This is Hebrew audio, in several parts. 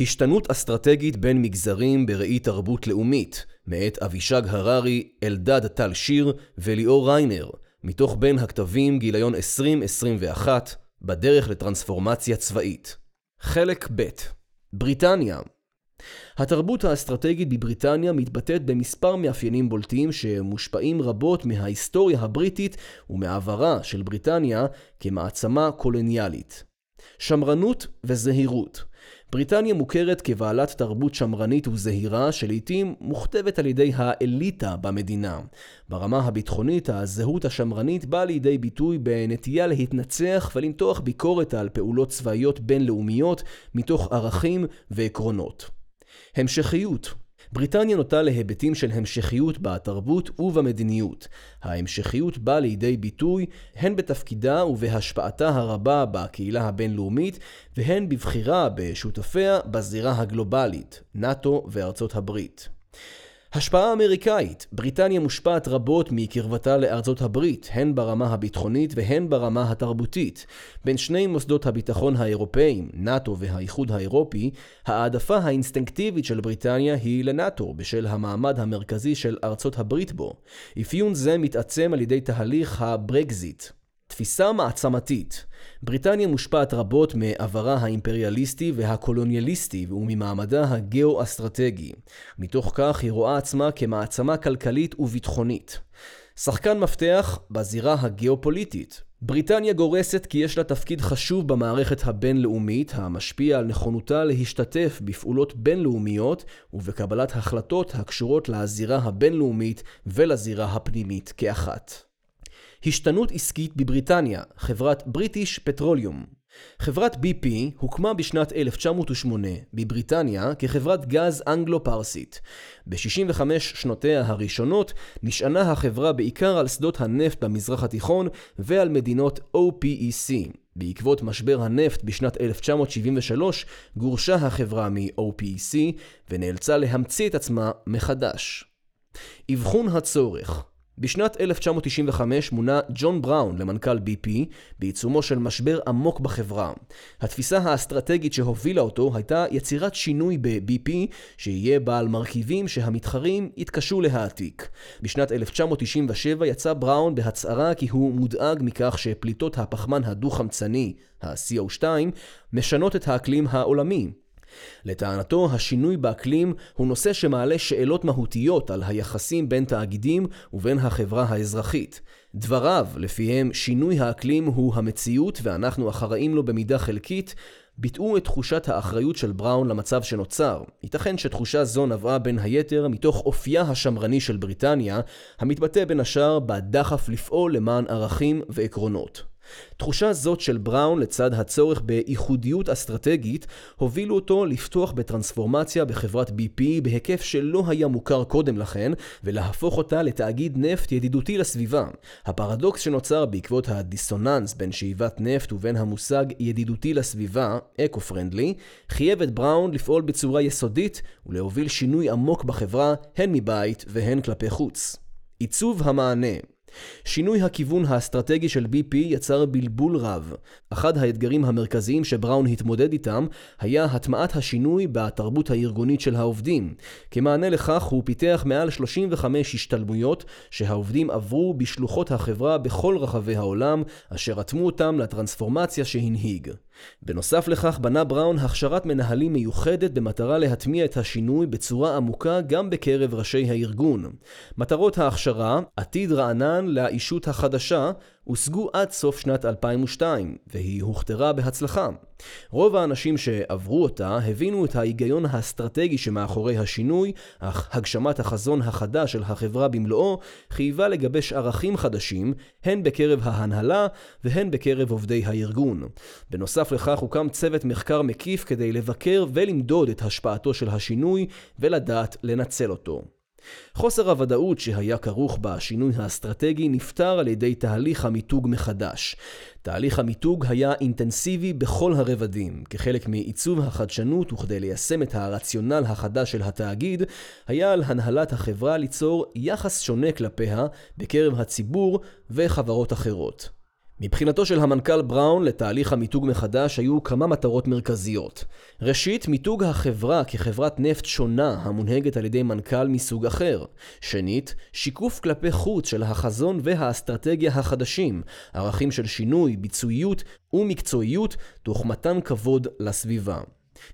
השתנות אסטרטגית בין מגזרים בראי תרבות לאומית, מאת אבישג הררי, אלדד טל שיר וליאור ריינר, מתוך בין הכתבים גיליון 2021, בדרך לטרנספורמציה צבאית. חלק ב' בריטניה התרבות האסטרטגית בבריטניה מתבטאת במספר מאפיינים בולטים שמושפעים רבות מההיסטוריה הבריטית ומעברה של בריטניה כמעצמה קולוניאלית. שמרנות וזהירות בריטניה מוכרת כבעלת תרבות שמרנית וזהירה שלעיתים מוכתבת על ידי האליטה במדינה. ברמה הביטחונית, הזהות השמרנית באה לידי ביטוי בנטייה להתנצח ולמתוח ביקורת על פעולות צבאיות בינלאומיות מתוך ערכים ועקרונות. המשכיות בריטניה נוטה להיבטים של המשכיות בתרבות ובמדיניות. ההמשכיות באה לידי ביטוי הן בתפקידה ובהשפעתה הרבה בקהילה הבינלאומית, והן בבחירה בשותפיה בזירה הגלובלית, נאט"ו וארצות הברית. השפעה אמריקאית, בריטניה מושפעת רבות מקרבתה לארצות הברית, הן ברמה הביטחונית והן ברמה התרבותית. בין שני מוסדות הביטחון האירופאיים, נאט"ו והאיחוד האירופי, העדפה האינסטינקטיבית של בריטניה היא לנאט"ו, בשל המעמד המרכזי של ארצות הברית בו. אפיון זה מתעצם על ידי תהליך הברקזיט. תפיסה מעצמתית בריטניה מושפעת רבות מעברה האימפריאליסטי והקולוניאליסטי וממעמדה הגאו-אסטרטגי. מתוך כך היא רואה עצמה כמעצמה כלכלית וביטחונית. שחקן מפתח בזירה הגיאופוליטית. בריטניה גורסת כי יש לה תפקיד חשוב במערכת הבינלאומית המשפיע על נכונותה להשתתף בפעולות בינלאומיות ובקבלת החלטות הקשורות לזירה הבינלאומית ולזירה הפנימית כאחת. השתנות עסקית בבריטניה, חברת בריטיש פטרוליום. חברת BP הוקמה בשנת 1908 בבריטניה כחברת גז אנגלו-פרסית. ב-65 שנותיה הראשונות נשענה החברה בעיקר על שדות הנפט במזרח התיכון ועל מדינות OPEC. בעקבות משבר הנפט בשנת 1973 גורשה החברה מ-OPEC ונאלצה להמציא את עצמה מחדש. אבחון הצורך בשנת 1995 מונה ג'ון בראון למנכ"ל BP בעיצומו של משבר עמוק בחברה. התפיסה האסטרטגית שהובילה אותו הייתה יצירת שינוי ב-BP שיהיה בעל מרכיבים שהמתחרים יתקשו להעתיק. בשנת 1997 יצא בראון בהצהרה כי הוא מודאג מכך שפליטות הפחמן הדו-חמצני, ה-CO2, משנות את האקלים העולמי. לטענתו, השינוי באקלים הוא נושא שמעלה שאלות מהותיות על היחסים בין תאגידים ובין החברה האזרחית. דבריו, לפיהם שינוי האקלים הוא המציאות ואנחנו אחראים לו במידה חלקית, ביטאו את תחושת האחריות של בראון למצב שנוצר. ייתכן שתחושה זו נבעה בין היתר מתוך אופייה השמרני של בריטניה, המתבטא בין השאר בדחף לפעול למען ערכים ועקרונות. תחושה זאת של בראון לצד הצורך בייחודיות אסטרטגית הובילו אותו לפתוח בטרנספורמציה בחברת BP בהיקף שלא היה מוכר קודם לכן ולהפוך אותה לתאגיד נפט ידידותי לסביבה. הפרדוקס שנוצר בעקבות הדיסוננס בין שאיבת נפט ובין המושג ידידותי לסביבה, אקו-פרנדלי, חייב את בראון לפעול בצורה יסודית ולהוביל שינוי עמוק בחברה הן מבית והן כלפי חוץ. עיצוב המענה שינוי הכיוון האסטרטגי של BP יצר בלבול רב. אחד האתגרים המרכזיים שבראון התמודד איתם היה הטמעת השינוי בתרבות הארגונית של העובדים. כמענה לכך הוא פיתח מעל 35 השתלמויות שהעובדים עברו בשלוחות החברה בכל רחבי העולם, אשר רתמו אותם לטרנספורמציה שהנהיג. בנוסף לכך בנה בראון הכשרת מנהלים מיוחדת במטרה להטמיע את השינוי בצורה עמוקה גם בקרב ראשי הארגון. מטרות ההכשרה, עתיד רענן לאישות החדשה, הושגו עד סוף שנת 2002, והיא הוכתרה בהצלחה. רוב האנשים שעברו אותה הבינו את ההיגיון האסטרטגי שמאחורי השינוי, אך הגשמת החזון החדש של החברה במלואו חייבה לגבש ערכים חדשים, הן בקרב ההנהלה והן בקרב עובדי הארגון. בנוסף לכך הוקם צוות מחקר מקיף כדי לבקר ולמדוד את השפעתו של השינוי ולדעת לנצל אותו. חוסר הוודאות שהיה כרוך בשינוי האסטרטגי נפתר על ידי תהליך המיתוג מחדש. תהליך המיתוג היה אינטנסיבי בכל הרבדים. כחלק מעיצוב החדשנות וכדי ליישם את הרציונל החדש של התאגיד, היה על הנהלת החברה ליצור יחס שונה כלפיה בקרב הציבור וחברות אחרות. מבחינתו של המנכ"ל בראון לתהליך המיתוג מחדש היו כמה מטרות מרכזיות. ראשית, מיתוג החברה כחברת נפט שונה המונהגת על ידי מנכ"ל מסוג אחר. שנית, שיקוף כלפי חוץ של החזון והאסטרטגיה החדשים, ערכים של שינוי, ביצועיות ומקצועיות, תוך מתן כבוד לסביבה.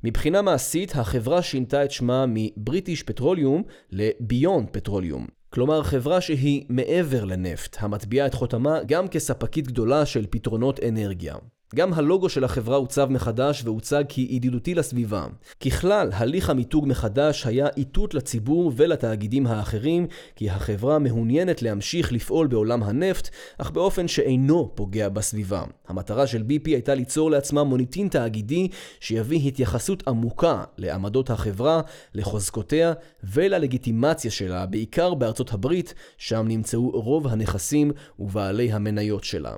מבחינה מעשית, החברה שינתה את שמה מבריטיש פטרוליום לביונד פטרוליום. כלומר חברה שהיא מעבר לנפט, המטביעה את חותמה גם כספקית גדולה של פתרונות אנרגיה. גם הלוגו של החברה עוצב מחדש והוצג כידידותי לסביבה. ככלל, הליך המיתוג מחדש היה איתות לציבור ולתאגידים האחרים, כי החברה מעוניינת להמשיך לפעול בעולם הנפט, אך באופן שאינו פוגע בסביבה. המטרה של BP הייתה ליצור לעצמה מוניטין תאגידי שיביא התייחסות עמוקה לעמדות החברה, לחוזקותיה וללגיטימציה שלה, בעיקר בארצות הברית, שם נמצאו רוב הנכסים ובעלי המניות שלה.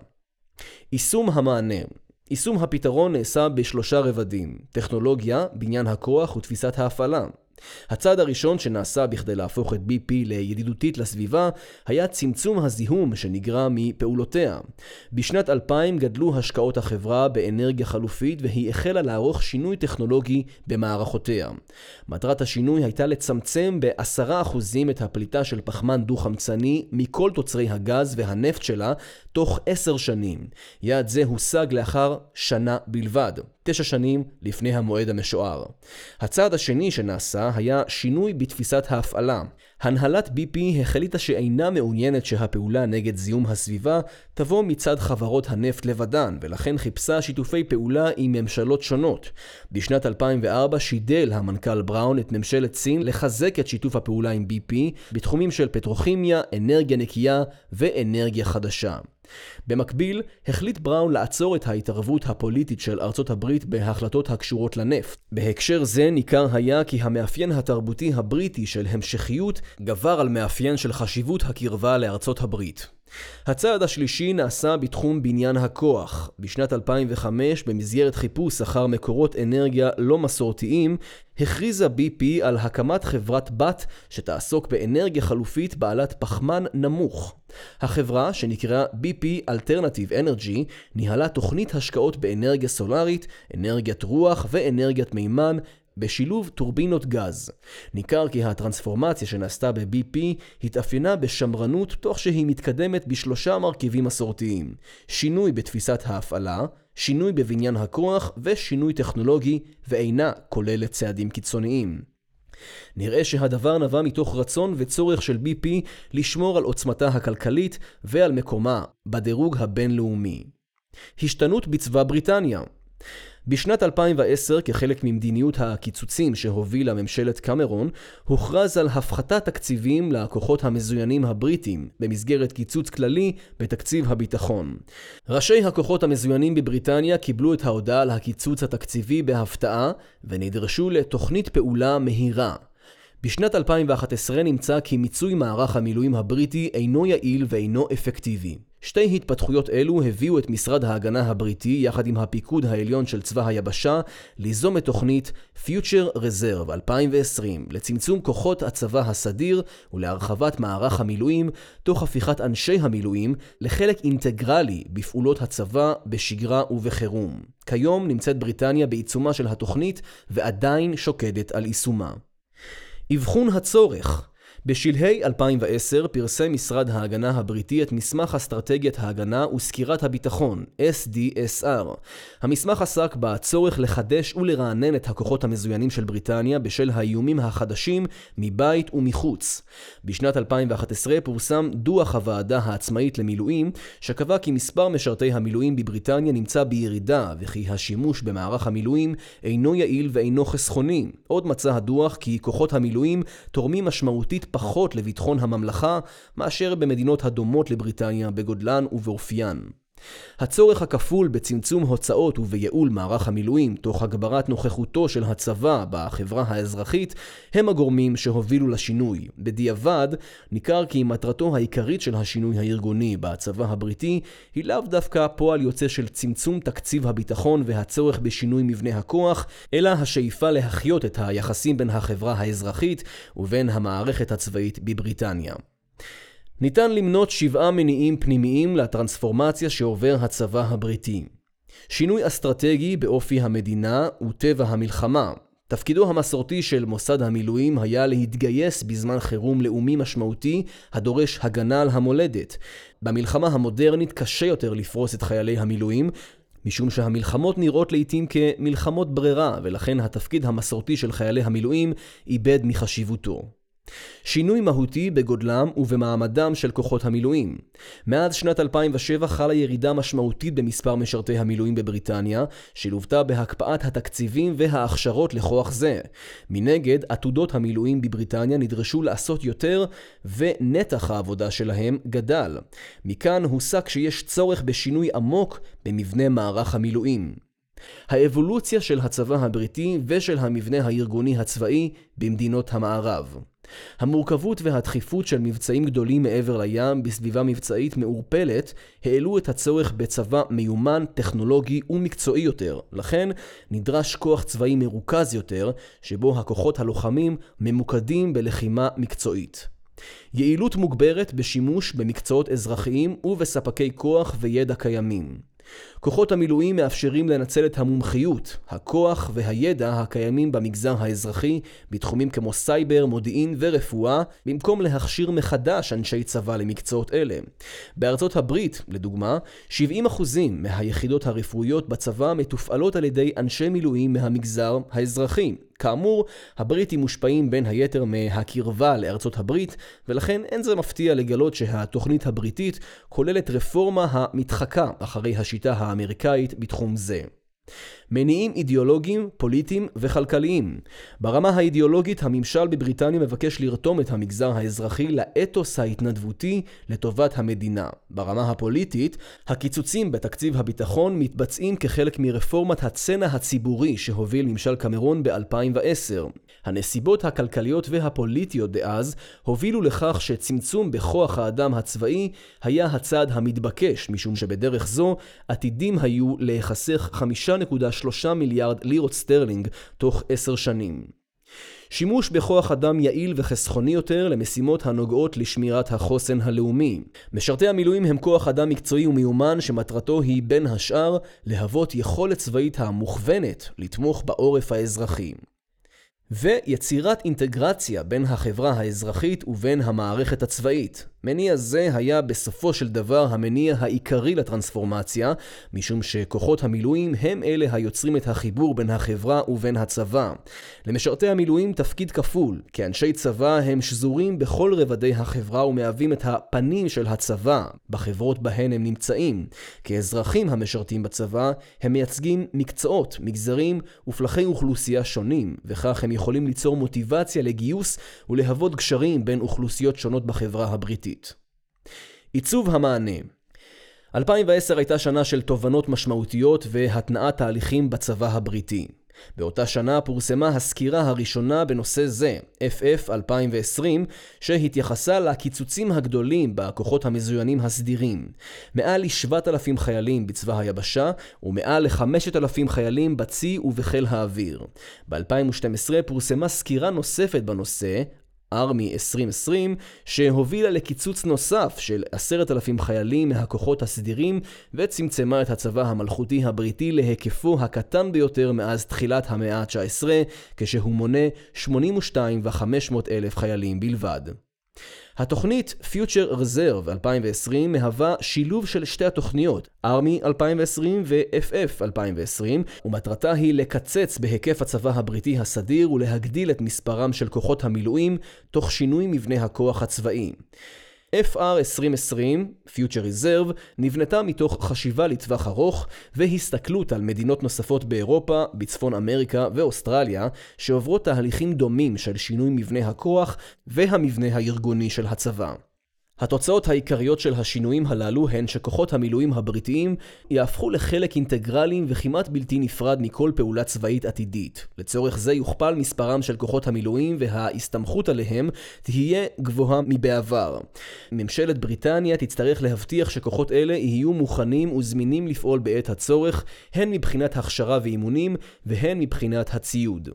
יישום המענה יישום הפתרון נעשה בשלושה רבדים טכנולוגיה, בניין הכוח ותפיסת ההפעלה. הצעד הראשון שנעשה בכדי להפוך את BP לידידותית לסביבה היה צמצום הזיהום שנגרם מפעולותיה. בשנת 2000 גדלו השקעות החברה באנרגיה חלופית והיא החלה לערוך שינוי טכנולוגי במערכותיה. מטרת השינוי הייתה לצמצם ב-10% את הפליטה של פחמן דו-חמצני מכל תוצרי הגז והנפט שלה תוך 10 שנים. יעד זה הושג לאחר שנה בלבד. תשע שנים לפני המועד המשוער. הצעד השני שנעשה היה שינוי בתפיסת ההפעלה. הנהלת BP החליטה שאינה מעוניינת שהפעולה נגד זיהום הסביבה תבוא מצד חברות הנפט לבדן, ולכן חיפשה שיתופי פעולה עם ממשלות שונות. בשנת 2004 שידל המנכ"ל בראון את ממשלת סין לחזק את שיתוף הפעולה עם BP בתחומים של פטרוכימיה, אנרגיה נקייה ואנרגיה חדשה. במקביל, החליט בראון לעצור את ההתערבות הפוליטית של ארצות הברית בהחלטות הקשורות לנפט. בהקשר זה ניכר היה כי המאפיין התרבותי הבריטי של המשכיות גבר על מאפיין של חשיבות הקרבה לארצות הברית. הצעד השלישי נעשה בתחום בניין הכוח. בשנת 2005, במסגרת חיפוש אחר מקורות אנרגיה לא מסורתיים, הכריזה BP על הקמת חברת בת שתעסוק באנרגיה חלופית בעלת פחמן נמוך. החברה, שנקראה BP Alternative Energy, ניהלה תוכנית השקעות באנרגיה סולארית, אנרגיית רוח ואנרגיית מימן בשילוב טורבינות גז. ניכר כי הטרנספורמציה שנעשתה ב-BP התאפיינה בשמרנות תוך שהיא מתקדמת בשלושה מרכיבים מסורתיים שינוי בתפיסת ההפעלה, שינוי בבניין הכוח ושינוי טכנולוגי ואינה כוללת צעדים קיצוניים. נראה שהדבר נבע מתוך רצון וצורך של BP לשמור על עוצמתה הכלכלית ועל מקומה בדירוג הבינלאומי. השתנות בצבא בריטניה בשנת 2010, כחלק ממדיניות הקיצוצים שהובילה ממשלת קמרון, הוכרז על הפחתת תקציבים לכוחות המזוינים הבריטים, במסגרת קיצוץ כללי בתקציב הביטחון. ראשי הכוחות המזוינים בבריטניה קיבלו את ההודעה על הקיצוץ התקציבי בהפתעה, ונדרשו לתוכנית פעולה מהירה. בשנת 2011 נמצא כי מיצוי מערך המילואים הבריטי אינו יעיל ואינו אפקטיבי. שתי התפתחויות אלו הביאו את משרד ההגנה הבריטי יחד עם הפיקוד העליון של צבא היבשה ליזום את תוכנית Future Reserve 2020 לצמצום כוחות הצבא הסדיר ולהרחבת מערך המילואים תוך הפיכת אנשי המילואים לחלק אינטגרלי בפעולות הצבא בשגרה ובחירום. כיום נמצאת בריטניה בעיצומה של התוכנית ועדיין שוקדת על יישומה. אבחון הצורך בשלהי 2010 פרסם משרד ההגנה הבריטי את מסמך אסטרטגיית ההגנה וסקירת הביטחון, SDSR. המסמך עסק בצורך לחדש ולרענן את הכוחות המזוינים של בריטניה בשל האיומים החדשים מבית ומחוץ. בשנת 2011 פורסם דוח הוועדה העצמאית למילואים, שקבע כי מספר משרתי המילואים בבריטניה נמצא בירידה וכי השימוש במערך המילואים אינו יעיל ואינו חסכוני. עוד מצא הדוח כי כוחות המילואים תורמים משמעותית פחות לביטחון הממלכה מאשר במדינות הדומות לבריטניה בגודלן ובאופיין. הצורך הכפול בצמצום הוצאות ובייעול מערך המילואים תוך הגברת נוכחותו של הצבא בחברה האזרחית הם הגורמים שהובילו לשינוי. בדיעבד ניכר כי מטרתו העיקרית של השינוי הארגוני בצבא הבריטי היא לאו דווקא פועל יוצא של צמצום תקציב הביטחון והצורך בשינוי מבנה הכוח, אלא השאיפה להחיות את היחסים בין החברה האזרחית ובין המערכת הצבאית בבריטניה. ניתן למנות שבעה מניעים פנימיים לטרנספורמציה שעובר הצבא הבריטי. שינוי אסטרטגי באופי המדינה וטבע המלחמה. תפקידו המסורתי של מוסד המילואים היה להתגייס בזמן חירום לאומי משמעותי הדורש הגנה על המולדת. במלחמה המודרנית קשה יותר לפרוס את חיילי המילואים, משום שהמלחמות נראות לעיתים כמלחמות ברירה, ולכן התפקיד המסורתי של חיילי המילואים איבד מחשיבותו. שינוי מהותי בגודלם ובמעמדם של כוחות המילואים. מאז שנת 2007 חלה ירידה משמעותית במספר משרתי המילואים בבריטניה, שלוותה בהקפאת התקציבים וההכשרות לכוח זה. מנגד, עתודות המילואים בבריטניה נדרשו לעשות יותר, ונתח העבודה שלהם גדל. מכאן הוסק שיש צורך בשינוי עמוק במבנה מערך המילואים. האבולוציה של הצבא הבריטי ושל המבנה הארגוני הצבאי במדינות המערב. המורכבות והדחיפות של מבצעים גדולים מעבר לים בסביבה מבצעית מעורפלת העלו את הצורך בצבא מיומן, טכנולוגי ומקצועי יותר. לכן נדרש כוח צבאי מרוכז יותר, שבו הכוחות הלוחמים ממוקדים בלחימה מקצועית. יעילות מוגברת בשימוש במקצועות אזרחיים ובספקי כוח וידע קיימים. כוחות המילואים מאפשרים לנצל את המומחיות, הכוח והידע הקיימים במגזר האזרחי בתחומים כמו סייבר, מודיעין ורפואה, במקום להכשיר מחדש אנשי צבא למקצועות אלה. בארצות הברית, לדוגמה, 70% מהיחידות הרפואיות בצבא מתופעלות על ידי אנשי מילואים מהמגזר האזרחי. כאמור, הבריטים מושפעים בין היתר מהקרבה לארצות הברית, ולכן אין זה מפתיע לגלות שהתוכנית הבריטית כוללת רפורמה המתחקה אחרי השיטה האמריקאית בתחום זה. מניעים אידיאולוגיים, פוליטיים וכלכליים. ברמה האידיאולוגית, הממשל בבריטניה מבקש לרתום את המגזר האזרחי לאתוס ההתנדבותי לטובת המדינה. ברמה הפוליטית, הקיצוצים בתקציב הביטחון מתבצעים כחלק מרפורמת הצנע הציבורי שהוביל ממשל קמרון ב-2010. הנסיבות הכלכליות והפוליטיות דאז הובילו לכך שצמצום בכוח האדם הצבאי היה הצעד המתבקש, משום שבדרך זו עתידים היו להיחסך 5.3 מיליארד לירות סטרלינג תוך עשר שנים. שימוש בכוח אדם יעיל וחסכוני יותר למשימות הנוגעות לשמירת החוסן הלאומי. משרתי המילואים הם כוח אדם מקצועי ומיומן שמטרתו היא בין השאר להוות יכולת צבאית המוכוונת לתמוך בעורף האזרחי. ויצירת אינטגרציה בין החברה האזרחית ובין המערכת הצבאית. מניע זה היה בסופו של דבר המניע העיקרי לטרנספורמציה, משום שכוחות המילואים הם אלה היוצרים את החיבור בין החברה ובין הצבא. למשרתי המילואים תפקיד כפול, כאנשי צבא הם שזורים בכל רבדי החברה ומהווים את הפנים של הצבא, בחברות בהן הם נמצאים. כאזרחים המשרתים בצבא, הם מייצגים מקצועות, מגזרים ופלחי אוכלוסייה שונים, וכך הם יכולים ליצור מוטיבציה לגיוס ולהוות גשרים בין אוכלוסיות שונות בחברה הבריטית. עיצוב המענה 2010 הייתה שנה של תובנות משמעותיות והתנעת תהליכים בצבא הבריטי. באותה שנה פורסמה הסקירה הראשונה בנושא זה, FF 2020, שהתייחסה לקיצוצים הגדולים בכוחות המזוינים הסדירים. מעל ל-7,000 חיילים בצבא היבשה ומעל ל-5,000 חיילים בצי ובחיל האוויר. ב-2012 פורסמה סקירה נוספת בנושא, ארמי 2020, שהובילה לקיצוץ נוסף של עשרת אלפים חיילים מהכוחות הסדירים וצמצמה את הצבא המלכותי הבריטי להיקפו הקטן ביותר מאז תחילת המאה ה-19, כשהוא מונה 82 ו-500 אלף חיילים בלבד. התוכנית Future Reserve 2020 מהווה שילוב של שתי התוכניות, ארמי 2020 ו-FF 2020, ומטרתה היא לקצץ בהיקף הצבא הבריטי הסדיר ולהגדיל את מספרם של כוחות המילואים, תוך שינוי מבנה הכוח הצבאי. FR 2020, Future Reserve, נבנתה מתוך חשיבה לטווח ארוך והסתכלות על מדינות נוספות באירופה, בצפון אמריקה ואוסטרליה, שעוברות תהליכים דומים של שינוי מבנה הכוח והמבנה הארגוני של הצבא. התוצאות העיקריות של השינויים הללו הן שכוחות המילואים הבריטיים יהפכו לחלק אינטגרלי וכמעט בלתי נפרד מכל פעולה צבאית עתידית. לצורך זה יוכפל מספרם של כוחות המילואים וההסתמכות עליהם תהיה גבוהה מבעבר. ממשלת בריטניה תצטרך להבטיח שכוחות אלה יהיו מוכנים וזמינים לפעול בעת הצורך, הן מבחינת הכשרה ואימונים והן מבחינת הציוד.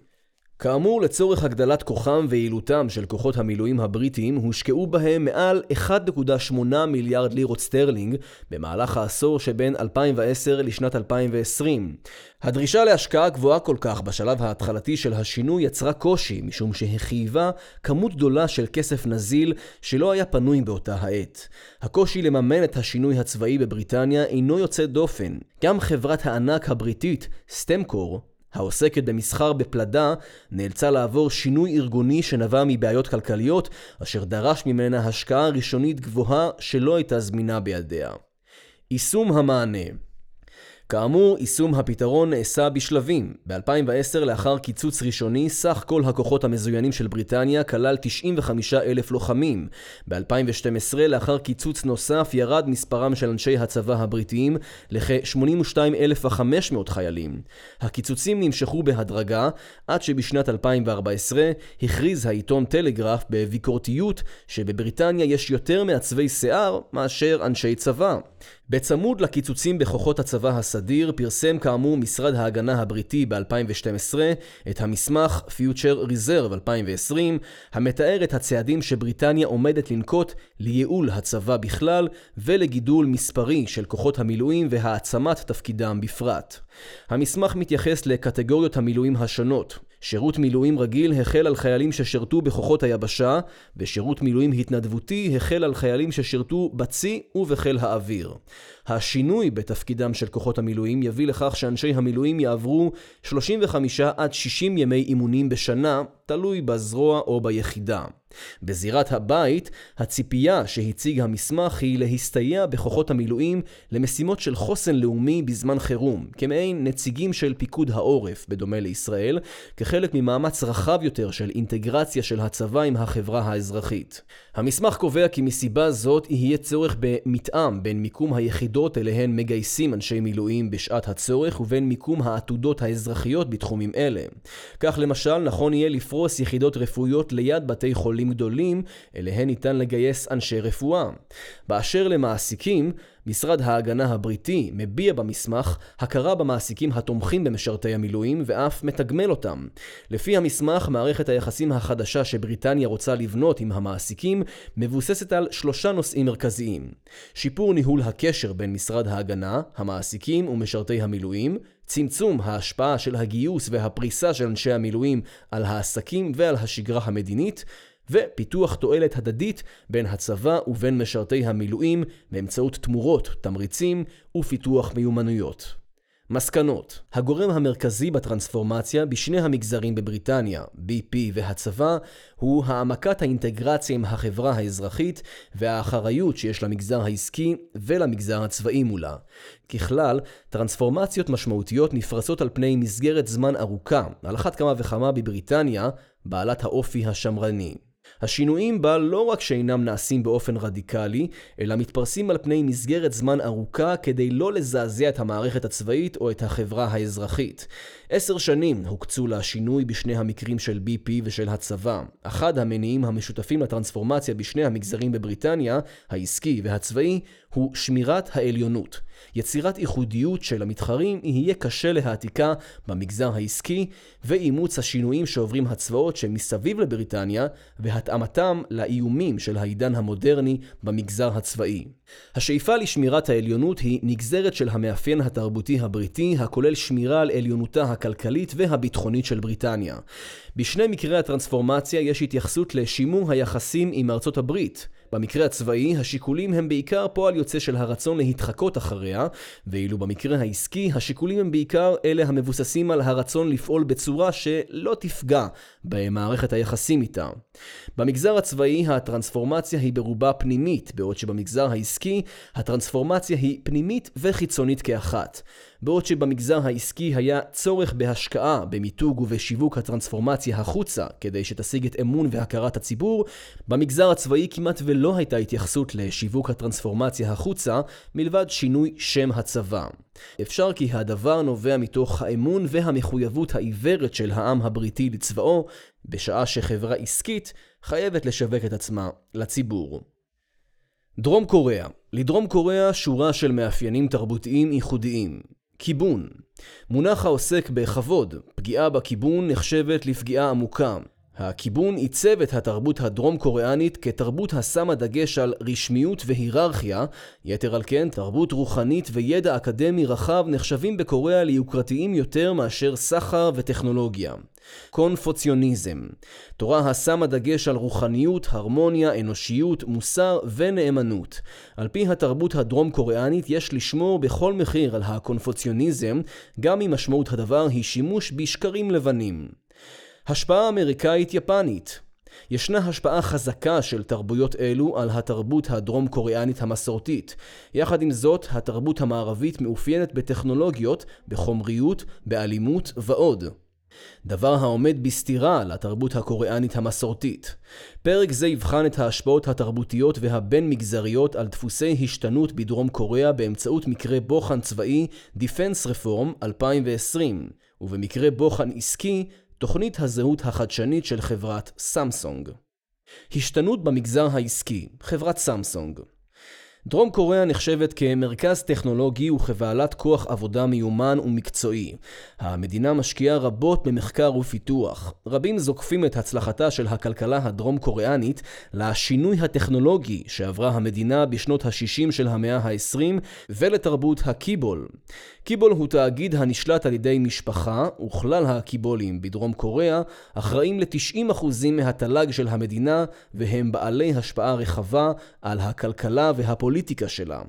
כאמור, לצורך הגדלת כוחם ויעילותם של כוחות המילואים הבריטיים, הושקעו בהם מעל 1.8 מיליארד לירות סטרלינג במהלך העשור שבין 2010 לשנת 2020. הדרישה להשקעה גבוהה כל כך בשלב ההתחלתי של השינוי יצרה קושי, משום שחייבה כמות גדולה של כסף נזיל שלא היה פנוי באותה העת. הקושי לממן את השינוי הצבאי בבריטניה אינו יוצא דופן. גם חברת הענק הבריטית, סטמקור, העוסקת במסחר בפלדה, נאלצה לעבור שינוי ארגוני שנבע מבעיות כלכליות, אשר דרש ממנה השקעה ראשונית גבוהה שלא הייתה זמינה בידיה. יישום המענה כאמור, יישום הפתרון נעשה בשלבים. ב-2010, לאחר קיצוץ ראשוני, סך כל הכוחות המזוינים של בריטניה כלל 95 אלף לוחמים. ב-2012, לאחר קיצוץ נוסף, ירד מספרם של אנשי הצבא הבריטיים לכ-82,500 חיילים. הקיצוצים נמשכו בהדרגה, עד שבשנת 2014 הכריז העיתון טלגרף בביקורתיות שבבריטניה יש יותר מעצבי שיער מאשר אנשי צבא. בצמוד לקיצוצים בכוחות הצבא הסדיר, פרסם כאמור משרד ההגנה הבריטי ב-2012 את המסמך Future Reserve 2020, המתאר את הצעדים שבריטניה עומדת לנקוט לייעול הצבא בכלל ולגידול מספרי של כוחות המילואים והעצמת תפקידם בפרט. המסמך מתייחס לקטגוריות המילואים השונות, שירות מילואים רגיל החל על חיילים ששירתו בכוחות היבשה, ושירות מילואים התנדבותי החל על חיילים ששירתו בצי ובחיל האוויר. השינוי בתפקידם של כוחות המילואים יביא לכך שאנשי המילואים יעברו 35 עד 60 ימי אימונים בשנה, תלוי בזרוע או ביחידה. בזירת הבית, הציפייה שהציג המסמך היא להסתייע בכוחות המילואים למשימות של חוסן לאומי בזמן חירום, כמעין נציגים של פיקוד העורף, בדומה לישראל, כחלק ממאמץ רחב יותר של אינטגרציה של הצבא עם החברה האזרחית. המסמך קובע כי מסיבה זאת יהיה צורך במתאם בין מיקום היחידות אליהן מגייסים אנשי מילואים בשעת הצורך ובין מיקום העתודות האזרחיות בתחומים אלה. כך למשל, נכון יהיה לפרוס יחידות רפואיות ליד בתי חולים חולים גדולים, אליהן ניתן לגייס אנשי רפואה. באשר למעסיקים, משרד ההגנה הבריטי מביע במסמך הכרה במעסיקים התומכים במשרתי המילואים ואף מתגמל אותם. לפי המסמך, מערכת היחסים החדשה שבריטניה רוצה לבנות עם המעסיקים מבוססת על שלושה נושאים מרכזיים: שיפור ניהול הקשר בין משרד ההגנה, המעסיקים ומשרתי המילואים, צמצום ההשפעה של הגיוס והפריסה של אנשי המילואים על העסקים ועל השגרה המדינית, ופיתוח תועלת הדדית בין הצבא ובין משרתי המילואים באמצעות תמורות, תמריצים ופיתוח מיומנויות. מסקנות הגורם המרכזי בטרנספורמציה בשני המגזרים בבריטניה, BP והצבא, הוא העמקת האינטגרציה עם החברה האזרחית והאחריות שיש למגזר העסקי ולמגזר הצבאי מולה. ככלל, טרנספורמציות משמעותיות נפרסות על פני מסגרת זמן ארוכה, על אחת כמה וכמה בבריטניה, בעלת האופי השמרני. השינויים בה לא רק שאינם נעשים באופן רדיקלי, אלא מתפרסים על פני מסגרת זמן ארוכה כדי לא לזעזע את המערכת הצבאית או את החברה האזרחית. עשר שנים הוקצו לשינוי בשני המקרים של BP ושל הצבא. אחד המניעים המשותפים לטרנספורמציה בשני המגזרים בבריטניה, העסקי והצבאי, הוא שמירת העליונות. יצירת ייחודיות של המתחרים יהיה קשה להעתיקה במגזר העסקי, ואימוץ השינויים שעוברים הצבאות שמסביב לבריטניה, והתאמתם לאיומים של העידן המודרני במגזר הצבאי. השאיפה לשמירת העליונות היא נגזרת של המאפיין התרבותי הבריטי, הכולל שמירה על עליונותה הכלכלית והביטחונית של בריטניה. בשני מקרי הטרנספורמציה יש התייחסות לשימור היחסים עם ארצות הברית. במקרה הצבאי, השיקולים הם בעיקר פועל יוצא של הרצון להתחקות אחריה, ואילו במקרה העסקי, השיקולים הם בעיקר אלה המבוססים על הרצון לפעול בצורה שלא תפגע במערכת היחסים איתה. במגזר הצבאי, הטרנספורמציה היא ברובה פנימית, בעוד שבמגזר העסקי, הטרנספורמציה היא פנימית וחיצונית כאחת. בעוד שבמגזר העסקי היה צורך בהשקעה, במיתוג ובשיווק הטרנספורמציה החוצה, כדי שתשיג את אמון והכרת הציבור, במגזר הצבאי כמעט ולא הייתה התייחסות לשיווק הטרנספורמציה החוצה, מלבד שינוי שם הצבא. אפשר כי הדבר נובע מתוך האמון והמחויבות העיוורת של העם הבריטי לצבאו, בשעה שחברה עסקית חייבת לשווק את עצמה לציבור. דרום קוריאה לדרום קוריאה שורה של מאפיינים תרבותיים ייחודיים. כיבון מונח העוסק בכבוד, פגיעה בכיבון נחשבת לפגיעה עמוקה. הכיבון עיצב את התרבות הדרום-קוריאנית כתרבות השמה דגש על רשמיות והיררכיה, יתר על כן תרבות רוחנית וידע אקדמי רחב נחשבים בקוריאה ליוקרתיים יותר מאשר סחר וטכנולוגיה. קונפוציוניזם תורה השמה דגש על רוחניות, הרמוניה, אנושיות, מוסר ונאמנות. על פי התרבות הדרום-קוריאנית יש לשמור בכל מחיר על הקונפוציוניזם, גם אם משמעות הדבר היא שימוש בשקרים לבנים. השפעה אמריקאית-יפנית ישנה השפעה חזקה של תרבויות אלו על התרבות הדרום-קוריאנית המסורתית. יחד עם זאת, התרבות המערבית מאופיינת בטכנולוגיות, בחומריות, באלימות ועוד. דבר העומד בסתירה לתרבות הקוריאנית המסורתית. פרק זה יבחן את ההשפעות התרבותיות והבין-מגזריות על דפוסי השתנות בדרום קוריאה באמצעות מקרה בוחן צבאי Defense Reform 2020, ובמקרה בוחן עסקי תוכנית הזהות החדשנית של חברת סמסונג. השתנות במגזר העסקי, חברת סמסונג. דרום קוריאה נחשבת כמרכז טכנולוגי וכבעלת כוח עבודה מיומן ומקצועי. המדינה משקיעה רבות במחקר ופיתוח. רבים זוקפים את הצלחתה של הכלכלה הדרום קוריאנית לשינוי הטכנולוגי שעברה המדינה בשנות ה-60 של המאה ה-20 ולתרבות הקיבול. קיבול הוא תאגיד הנשלט על ידי משפחה, וכלל הקיבולים בדרום קוריאה אחראים ל-90% מהתל"ג של המדינה, והם בעלי השפעה רחבה על הכלכלה והפוליטיקה שלה.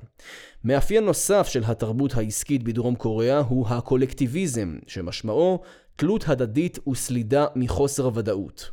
מאפיין נוסף של התרבות העסקית בדרום קוריאה הוא הקולקטיביזם, שמשמעו תלות הדדית וסלידה מחוסר ודאות.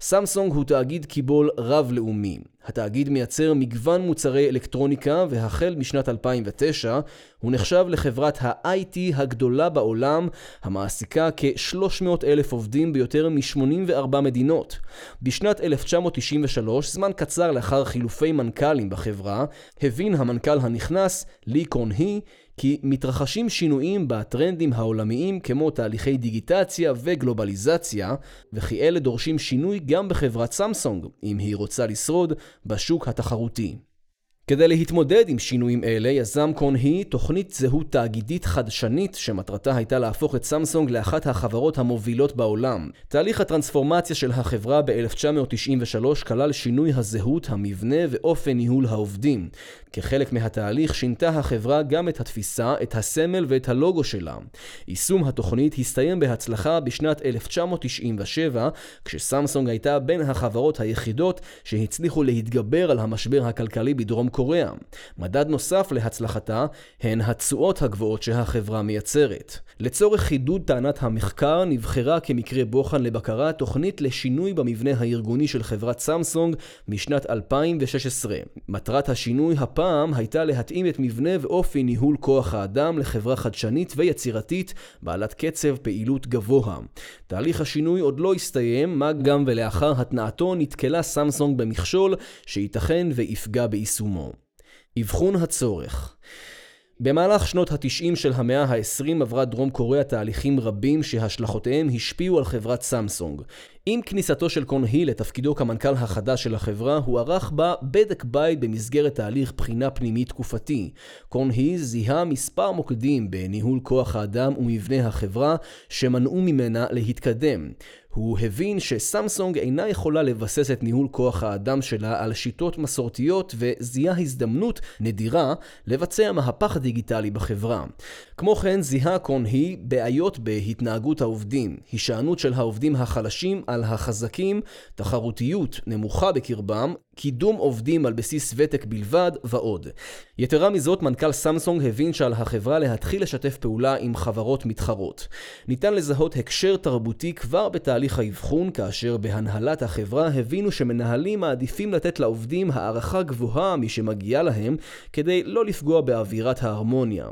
סמסונג הוא תאגיד קיבול רב-לאומי. התאגיד מייצר מגוון מוצרי אלקטרוניקה, והחל משנת 2009 הוא נחשב לחברת ה-IT הגדולה בעולם, המעסיקה כ-300 אלף עובדים ביותר מ-84 מדינות. בשנת 1993, זמן קצר לאחר חילופי מנכ"לים בחברה, הבין המנכ"ל הנכנס, לי קון הי, כי מתרחשים שינויים בטרנדים העולמיים כמו תהליכי דיגיטציה וגלובליזציה, וכי אלה דורשים שינוי גם בחברת סמסונג, אם היא רוצה לשרוד בשוק התחרותי. כדי להתמודד עם שינויים אלה, יזם קון-הי תוכנית זהות תאגידית חדשנית שמטרתה הייתה להפוך את סמסונג לאחת החברות המובילות בעולם. תהליך הטרנספורמציה של החברה ב-1993 כלל שינוי הזהות, המבנה ואופן ניהול העובדים. כחלק מהתהליך שינתה החברה גם את התפיסה, את הסמל ואת הלוגו שלה. יישום התוכנית הסתיים בהצלחה בשנת 1997, כשסמסונג הייתה בין החברות היחידות שהצליחו להתגבר על המשבר הכלכלי בדרום קוריאה. מדד נוסף להצלחתה הן התשואות הגבוהות שהחברה מייצרת. לצורך חידוד טענת המחקר נבחרה כמקרה בוחן לבקרה תוכנית לשינוי במבנה הארגוני של חברת סמסונג משנת 2016. מטרת השינוי הפעם הייתה להתאים את מבנה ואופי ניהול כוח האדם לחברה חדשנית ויצירתית בעלת קצב פעילות גבוה. תהליך השינוי עוד לא הסתיים, מה גם ולאחר התנעתו נתקלה סמסונג במכשול שייתכן ויפגע ביישומו. אבחון הצורך במהלך שנות ה-90 של המאה ה-20 עברה דרום קוריאה תהליכים רבים שהשלכותיהם השפיעו על חברת סמסונג. עם כניסתו של קון הי לתפקידו כמנכ"ל החדש של החברה, הוא ערך בה בדק בית במסגרת תהליך בחינה פנימית תקופתי. קון הי זיהה מספר מוקדים בניהול כוח האדם ומבנה החברה שמנעו ממנה להתקדם. הוא הבין שסמסונג אינה יכולה לבסס את ניהול כוח האדם שלה על שיטות מסורתיות וזיהה הזדמנות נדירה לבצע מהפך דיגיטלי בחברה. כמו כן זיהה קון הי בעיות בהתנהגות העובדים, הישענות של העובדים החלשים על החזקים, תחרותיות נמוכה בקרבם, קידום עובדים על בסיס ותק בלבד ועוד. יתרה מזאת, מנכ"ל סמסונג הבין שעל החברה להתחיל לשתף פעולה עם חברות מתחרות. ניתן לזהות הקשר תרבותי כבר בתהליך האבחון, כאשר בהנהלת החברה הבינו שמנהלים מעדיפים לתת לעובדים הערכה גבוהה משמגיעה להם, כדי לא לפגוע באווירת ההרמוניה.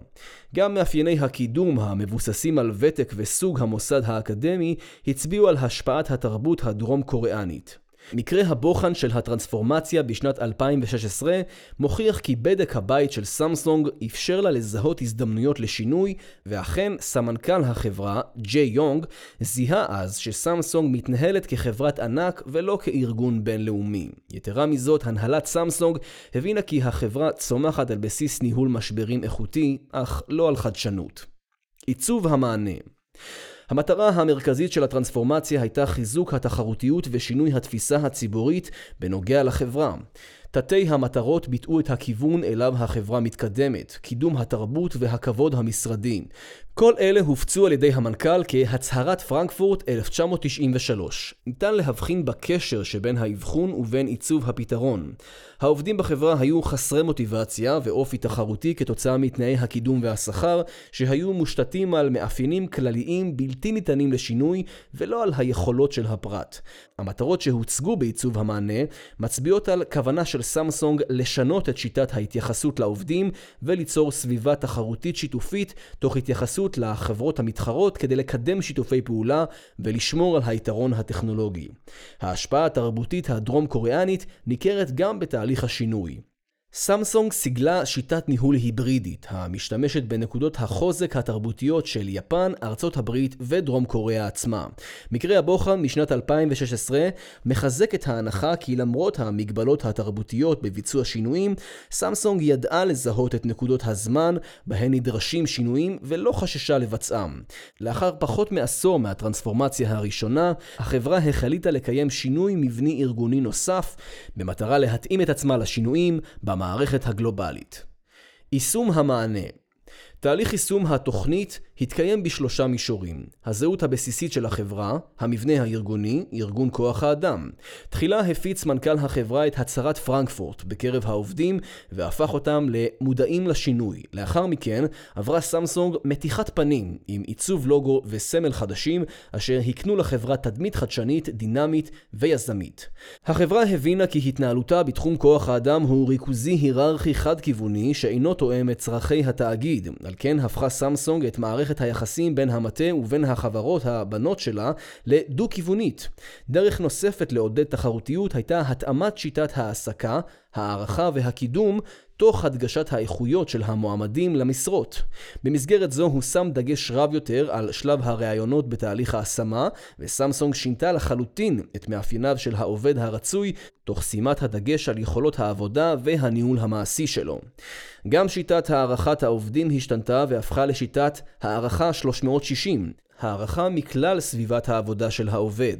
גם מאפייני הקידום המבוססים על ותק וסוג המוסד האקדמי הצביעו על השפעת התרבות הדרום קוריאנית. מקרה הבוחן של הטרנספורמציה בשנת 2016 מוכיח כי בדק הבית של סמסונג אפשר לה לזהות הזדמנויות לשינוי, ואכן סמנכ"ל החברה, ג'יי יונג, זיהה אז שסמסונג מתנהלת כחברת ענק ולא כארגון בינלאומי. יתרה מזאת, הנהלת סמסונג הבינה כי החברה צומחת על בסיס ניהול משברים איכותי, אך לא על חדשנות. עיצוב המענה המטרה המרכזית של הטרנספורמציה הייתה חיזוק התחרותיות ושינוי התפיסה הציבורית בנוגע לחברה. תתי המטרות ביטאו את הכיוון אליו החברה מתקדמת, קידום התרבות והכבוד המשרדי. כל אלה הופצו על ידי המנכ"ל כהצהרת פרנקפורט 1993. ניתן להבחין בקשר שבין האבחון ובין עיצוב הפתרון. העובדים בחברה היו חסרי מוטיבציה ואופי תחרותי כתוצאה מתנאי הקידום והשכר, שהיו מושתתים על מאפיינים כלליים בלתי ניתנים לשינוי ולא על היכולות של הפרט. המטרות שהוצגו בעיצוב המענה מצביעות על כוונה של סמסונג לשנות את שיטת ההתייחסות לעובדים וליצור סביבה תחרותית שיתופית תוך התייחסות לחברות המתחרות כדי לקדם שיתופי פעולה ולשמור על היתרון הטכנולוגי. ההשפעה התרבותית הדרום קוריאנית ניכרת גם בתהליך השינוי. סמסונג סיגלה שיטת ניהול היברידית, המשתמשת בנקודות החוזק התרבותיות של יפן, ארצות הברית ודרום קוריאה עצמה. מקרה הבוחן משנת 2016 מחזק את ההנחה כי למרות המגבלות התרבותיות בביצוע שינויים, סמסונג ידעה לזהות את נקודות הזמן בהן נדרשים שינויים ולא חששה לבצעם. לאחר פחות מעשור מהטרנספורמציה הראשונה, החברה החליטה לקיים שינוי מבני ארגוני נוסף, במטרה להתאים את עצמה לשינויים, במערכת הגלובלית. יישום המענה תהליך יישום התוכנית התקיים בשלושה מישורים. הזהות הבסיסית של החברה, המבנה הארגוני, ארגון כוח האדם. תחילה הפיץ מנכ"ל החברה את הצהרת פרנקפורט בקרב העובדים והפך אותם למודעים לשינוי. לאחר מכן עברה סמסונג מתיחת פנים עם עיצוב לוגו וסמל חדשים אשר הקנו לחברה תדמית חדשנית, דינמית ויזמית. החברה הבינה כי התנהלותה בתחום כוח האדם הוא ריכוזי היררכי חד-כיווני שאינו תואם את צרכי התאגיד. על כן הפכה סמסונג את מערכת היחסים בין המטה ובין החברות הבנות שלה לדו-כיוונית. דרך נוספת לעודד תחרותיות הייתה התאמת שיטת ההעסקה, הערכה והקידום תוך הדגשת האיכויות של המועמדים למשרות. במסגרת זו הוא שם דגש רב יותר על שלב הראיונות בתהליך ההשמה, וסמסונג שינתה לחלוטין את מאפייניו של העובד הרצוי, תוך שימת הדגש על יכולות העבודה והניהול המעשי שלו. גם שיטת הערכת העובדים השתנתה והפכה לשיטת הערכה 360, הערכה מכלל סביבת העבודה של העובד.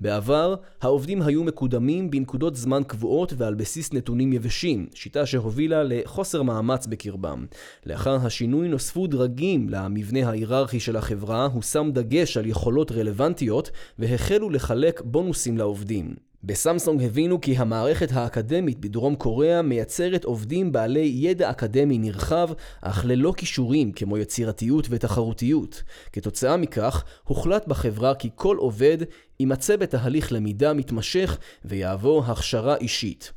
בעבר, העובדים היו מקודמים בנקודות זמן קבועות ועל בסיס נתונים יבשים, שיטה שהובילה לחוסר מאמץ בקרבם. לאחר השינוי נוספו דרגים למבנה ההיררכי של החברה, הושם דגש על יכולות רלוונטיות, והחלו לחלק בונוסים לעובדים. בסמסונג הבינו כי המערכת האקדמית בדרום קוריאה מייצרת עובדים בעלי ידע אקדמי נרחב, אך ללא כישורים כמו יצירתיות ותחרותיות. כתוצאה מכך, הוחלט בחברה כי כל עובד יימצא בתהליך למידה מתמשך ויעבור הכשרה אישית.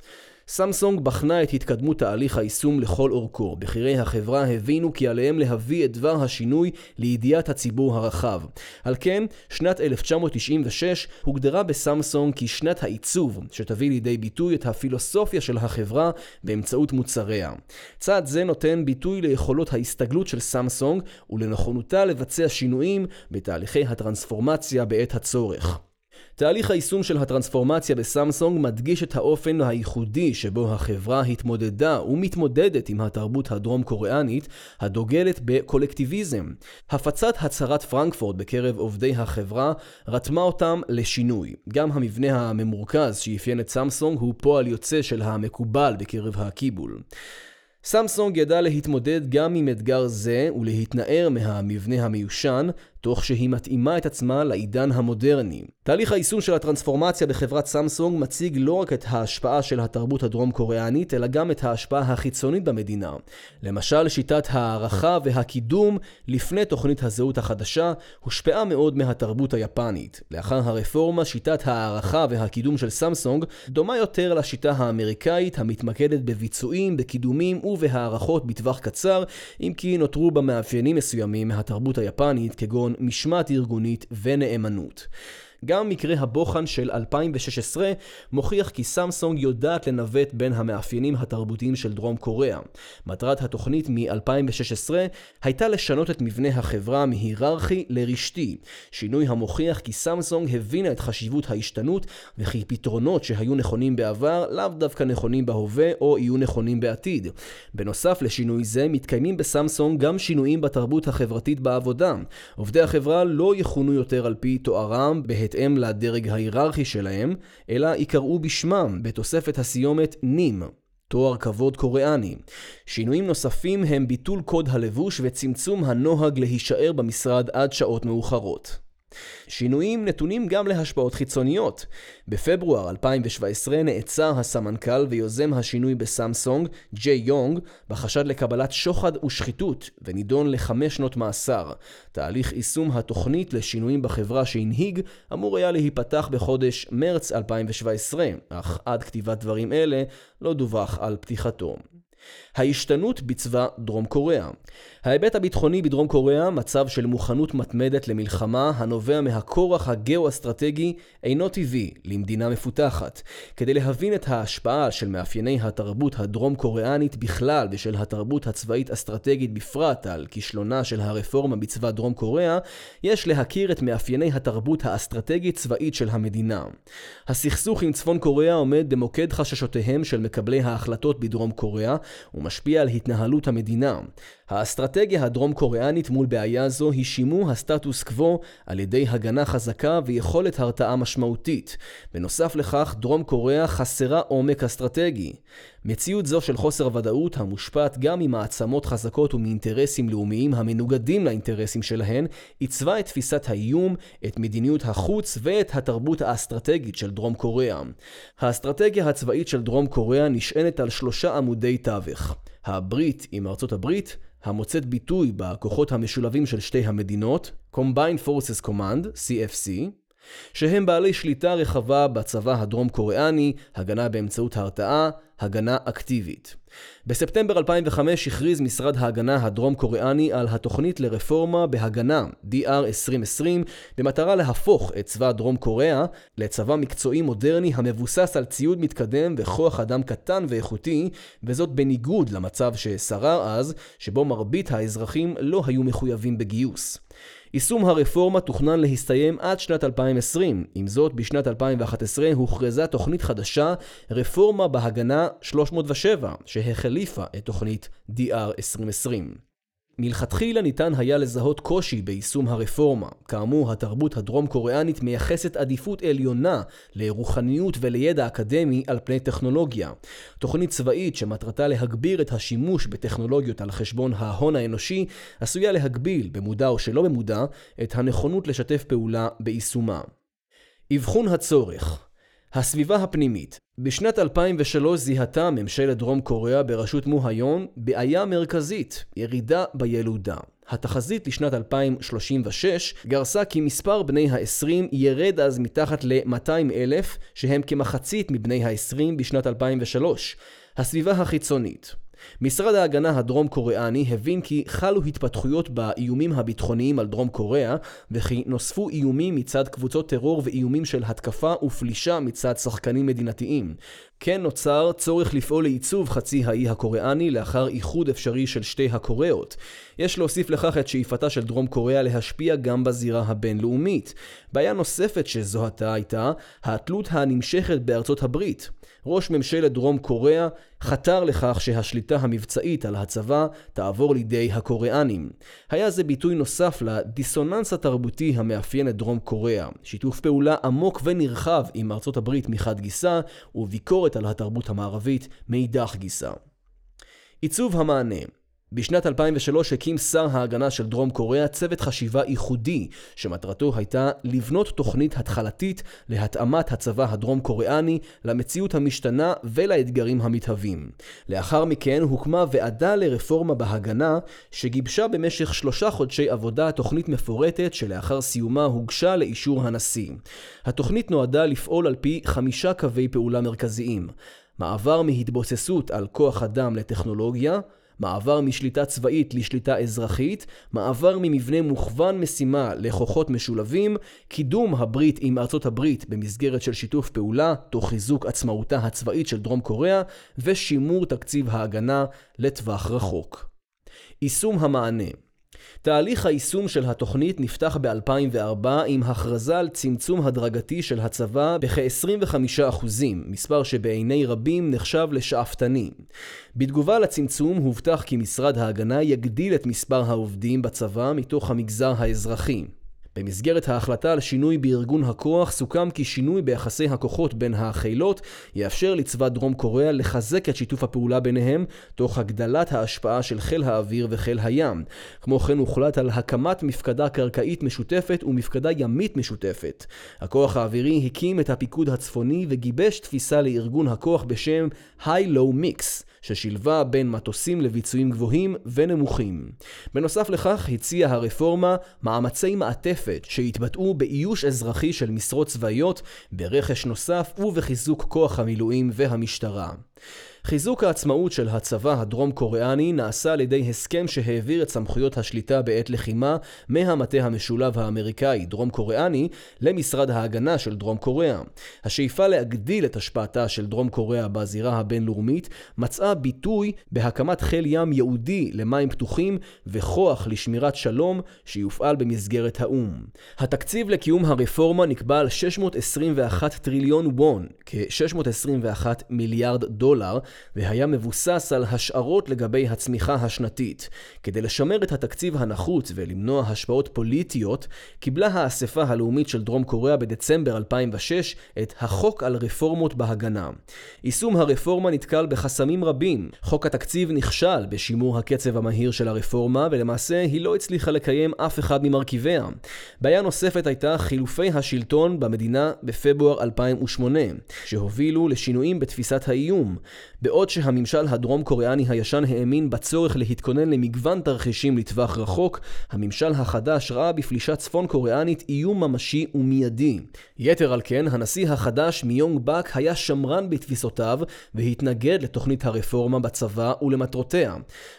סמסונג בחנה את התקדמות תהליך היישום לכל אורכו. בכירי החברה הבינו כי עליהם להביא את דבר השינוי לידיעת הציבור הרחב. על כן, שנת 1996 הוגדרה בסמסונג כשנת העיצוב, שתביא לידי ביטוי את הפילוסופיה של החברה באמצעות מוצריה. צעד זה נותן ביטוי ליכולות ההסתגלות של סמסונג ולנכונותה לבצע שינויים בתהליכי הטרנספורמציה בעת הצורך. תהליך היישום של הטרנספורמציה בסמסונג מדגיש את האופן הייחודי שבו החברה התמודדה ומתמודדת עם התרבות הדרום קוריאנית הדוגלת בקולקטיביזם. הפצת הצהרת פרנקפורט בקרב עובדי החברה רתמה אותם לשינוי. גם המבנה הממורכז שאפיין את סמסונג הוא פועל יוצא של המקובל בקרב הקיבול. סמסונג ידע להתמודד גם עם אתגר זה ולהתנער מהמבנה המיושן, תוך שהיא מתאימה את עצמה לעידן המודרני. תהליך היישום של הטרנספורמציה בחברת סמסונג מציג לא רק את ההשפעה של התרבות הדרום קוריאנית, אלא גם את ההשפעה החיצונית במדינה. למשל, שיטת הערכה והקידום לפני תוכנית הזהות החדשה הושפעה מאוד מהתרבות היפנית. לאחר הרפורמה, שיטת הערכה והקידום של סמסונג דומה יותר לשיטה האמריקאית המתמקדת בביצועים, בקידומים ובהערכות בטווח קצר, אם כי נותרו בה מאפיינים מסוימים מהתרבות היפנית כגון משמעת ארגונית ונאמנות. גם מקרה הבוחן של 2016 מוכיח כי סמסונג יודעת לנווט בין המאפיינים התרבותיים של דרום קוריאה. מטרת התוכנית מ-2016 הייתה לשנות את מבנה החברה מהיררכי לרשתי, שינוי המוכיח כי סמסונג הבינה את חשיבות ההשתנות וכי פתרונות שהיו נכונים בעבר לאו דווקא נכונים בהווה או יהיו נכונים בעתיד. בנוסף לשינוי זה מתקיימים בסמסונג גם שינויים בתרבות החברתית בעבודה. עובדי החברה לא יכונו יותר על פי תוארם בהתאם לדרג ההיררכי שלהם, אלא ייקראו בשמם בתוספת הסיומת נים. תואר כבוד קוריאני. שינויים נוספים הם ביטול קוד הלבוש וצמצום הנוהג להישאר במשרד עד שעות מאוחרות. שינויים נתונים גם להשפעות חיצוניות. בפברואר 2017 נעצר הסמנכ"ל ויוזם השינוי בסמסונג, ג'יי יונג, בחשד לקבלת שוחד ושחיתות, ונידון לחמש שנות מאסר. תהליך יישום התוכנית לשינויים בחברה שהנהיג אמור היה להיפתח בחודש מרץ 2017, אך עד כתיבת דברים אלה לא דווח על פתיחתו. ההשתנות בצבא דרום קוריאה. ההיבט הביטחוני בדרום קוריאה, מצב של מוכנות מתמדת למלחמה הנובע מהכורח הגאו-אסטרטגי, אינו טבעי למדינה מפותחת. כדי להבין את ההשפעה של מאפייני התרבות הדרום קוריאנית בכלל ושל התרבות הצבאית אסטרטגית בפרט על כישלונה של הרפורמה בצבא דרום קוריאה, יש להכיר את מאפייני התרבות האסטרטגית צבאית של המדינה. הסכסוך עם צפון קוריאה עומד במוקד חששותיהם של מקבלי ההחלטות בדרום קוריאה, ומשפיע על התנהלות המדינה. האסטרטגיה הדרום קוריאנית מול בעיה זו היא שימור הסטטוס קוו על ידי הגנה חזקה ויכולת הרתעה משמעותית. בנוסף לכך, דרום קוריאה חסרה עומק אסטרטגי. מציאות זו של חוסר ודאות המושפעת גם ממעצמות חזקות ומאינטרסים לאומיים המנוגדים לאינטרסים שלהן, עיצבה את תפיסת האיום, את מדיניות החוץ ואת התרבות האסטרטגית של דרום קוריאה. האסטרטגיה הצבאית של דרום קוריאה נשענת על שלושה עמודי תווך. הברית עם ארצות הברית, המוצאת ביטוי בכוחות המשולבים של שתי המדינות, Combined Forces Command, CFC, שהם בעלי שליטה רחבה בצבא הדרום קוריאני, הגנה באמצעות הרתעה, הגנה אקטיבית. בספטמבר 2005 הכריז משרד ההגנה הדרום קוריאני על התוכנית לרפורמה בהגנה DR 2020 במטרה להפוך את צבא דרום קוריאה לצבא מקצועי מודרני המבוסס על ציוד מתקדם וכוח אדם קטן ואיכותי וזאת בניגוד למצב ששרר אז שבו מרבית האזרחים לא היו מחויבים בגיוס. יישום הרפורמה תוכנן להסתיים עד שנת 2020. עם זאת, בשנת 2011 הוכרזה תוכנית חדשה, רפורמה בהגנה 307, שהחליפה את תוכנית DR 2020. מלכתחילה ניתן היה לזהות קושי ביישום הרפורמה. כאמור, התרבות הדרום קוריאנית מייחסת עדיפות עליונה לרוחניות ולידע אקדמי על פני טכנולוגיה. תוכנית צבאית שמטרתה להגביר את השימוש בטכנולוגיות על חשבון ההון האנושי, עשויה להגביל, במודע או שלא במודע, את הנכונות לשתף פעולה ביישומה. אבחון הצורך הסביבה הפנימית בשנת 2003 זיהתה ממשלת דרום קוריאה בראשות מו היון בעיה מרכזית, ירידה בילודה. התחזית לשנת 2036 גרסה כי מספר בני ה-20 ירד אז מתחת ל-200 אלף, שהם כמחצית מבני ה-20 בשנת 2003. הסביבה החיצונית משרד ההגנה הדרום קוריאני הבין כי חלו התפתחויות באיומים הביטחוניים על דרום קוריאה וכי נוספו איומים מצד קבוצות טרור ואיומים של התקפה ופלישה מצד שחקנים מדינתיים. כן נוצר צורך לפעול לעיצוב חצי האי הקוריאני לאחר איחוד אפשרי של שתי הקוריאות. יש להוסיף לכך את שאיפתה של דרום קוריאה להשפיע גם בזירה הבינלאומית. בעיה נוספת שזוהתה הייתה התלות הנמשכת בארצות הברית. ראש ממשלת דרום קוריאה חתר לכך שהשליטה המבצעית על הצבא תעבור לידי הקוריאנים. היה זה ביטוי נוסף לדיסוננס התרבותי המאפיין את דרום קוריאה, שיתוף פעולה עמוק ונרחב עם ארצות הברית מחד גיסא, וביקורת על התרבות המערבית מאידך גיסא. עיצוב המענה בשנת 2003 הקים שר ההגנה של דרום קוריאה צוות חשיבה ייחודי, שמטרתו הייתה לבנות תוכנית התחלתית להתאמת הצבא הדרום קוריאני למציאות המשתנה ולאתגרים המתהווים. לאחר מכן הוקמה ועדה לרפורמה בהגנה, שגיבשה במשך שלושה חודשי עבודה תוכנית מפורטת שלאחר סיומה הוגשה לאישור הנשיא. התוכנית נועדה לפעול על פי חמישה קווי פעולה מרכזיים מעבר מהתבוססות על כוח אדם לטכנולוגיה, מעבר משליטה צבאית לשליטה אזרחית, מעבר ממבנה מוכוון משימה לכוחות משולבים, קידום הברית עם ארצות הברית במסגרת של שיתוף פעולה, תוך חיזוק עצמאותה הצבאית של דרום קוריאה, ושימור תקציב ההגנה לטווח רחוק. יישום המענה תהליך היישום של התוכנית נפתח ב-2004 עם הכרזה על צמצום הדרגתי של הצבא בכ-25%, מספר שבעיני רבים נחשב לשאפתני. בתגובה לצמצום הובטח כי משרד ההגנה יגדיל את מספר העובדים בצבא מתוך המגזר האזרחי. במסגרת ההחלטה על שינוי בארגון הכוח, סוכם כי שינוי ביחסי הכוחות בין החילות יאפשר לצבא דרום קוריאה לחזק את שיתוף הפעולה ביניהם, תוך הגדלת ההשפעה של חיל האוויר וחיל הים. כמו כן הוחלט על הקמת מפקדה קרקעית משותפת ומפקדה ימית משותפת. הכוח האווירי הקים את הפיקוד הצפוני וגיבש תפיסה לארגון הכוח בשם High-Low Mix. ששילבה בין מטוסים לביצועים גבוהים ונמוכים. בנוסף לכך הציעה הרפורמה מאמצי מעטפת שהתבטאו באיוש אזרחי של משרות צבאיות, ברכש נוסף ובחיזוק כוח המילואים והמשטרה. חיזוק העצמאות של הצבא הדרום קוריאני נעשה על ידי הסכם שהעביר את סמכויות השליטה בעת לחימה מהמטה המשולב האמריקאי דרום קוריאני למשרד ההגנה של דרום קוריאה. השאיפה להגדיל את השפעתה של דרום קוריאה בזירה הבינלאומית מצאה ביטוי בהקמת חיל ים ייעודי למים פתוחים וכוח לשמירת שלום שיופעל במסגרת האו"ם. התקציב לקיום הרפורמה נקבע על 621 טריליון וון, כ-621 מיליארד דולר, והיה מבוסס על השערות לגבי הצמיחה השנתית. כדי לשמר את התקציב הנחוץ ולמנוע השפעות פוליטיות, קיבלה האספה הלאומית של דרום קוריאה בדצמבר 2006 את החוק על רפורמות בהגנה. יישום הרפורמה נתקל בחסמים רבים. חוק התקציב נכשל בשימור הקצב המהיר של הרפורמה, ולמעשה היא לא הצליחה לקיים אף אחד ממרכיביה. בעיה נוספת הייתה חילופי השלטון במדינה בפברואר 2008, שהובילו לשינויים בתפיסת האיום. בעוד שהממשל הדרום קוריאני הישן האמין בצורך להתכונן למגוון תרחישים לטווח רחוק, הממשל החדש ראה בפלישה צפון קוריאנית איום ממשי ומיידי. יתר על כן, הנשיא החדש מיונג באק היה שמרן בתפיסותיו והתנגד לתוכנית הרפורמה בצבא ולמטרותיה.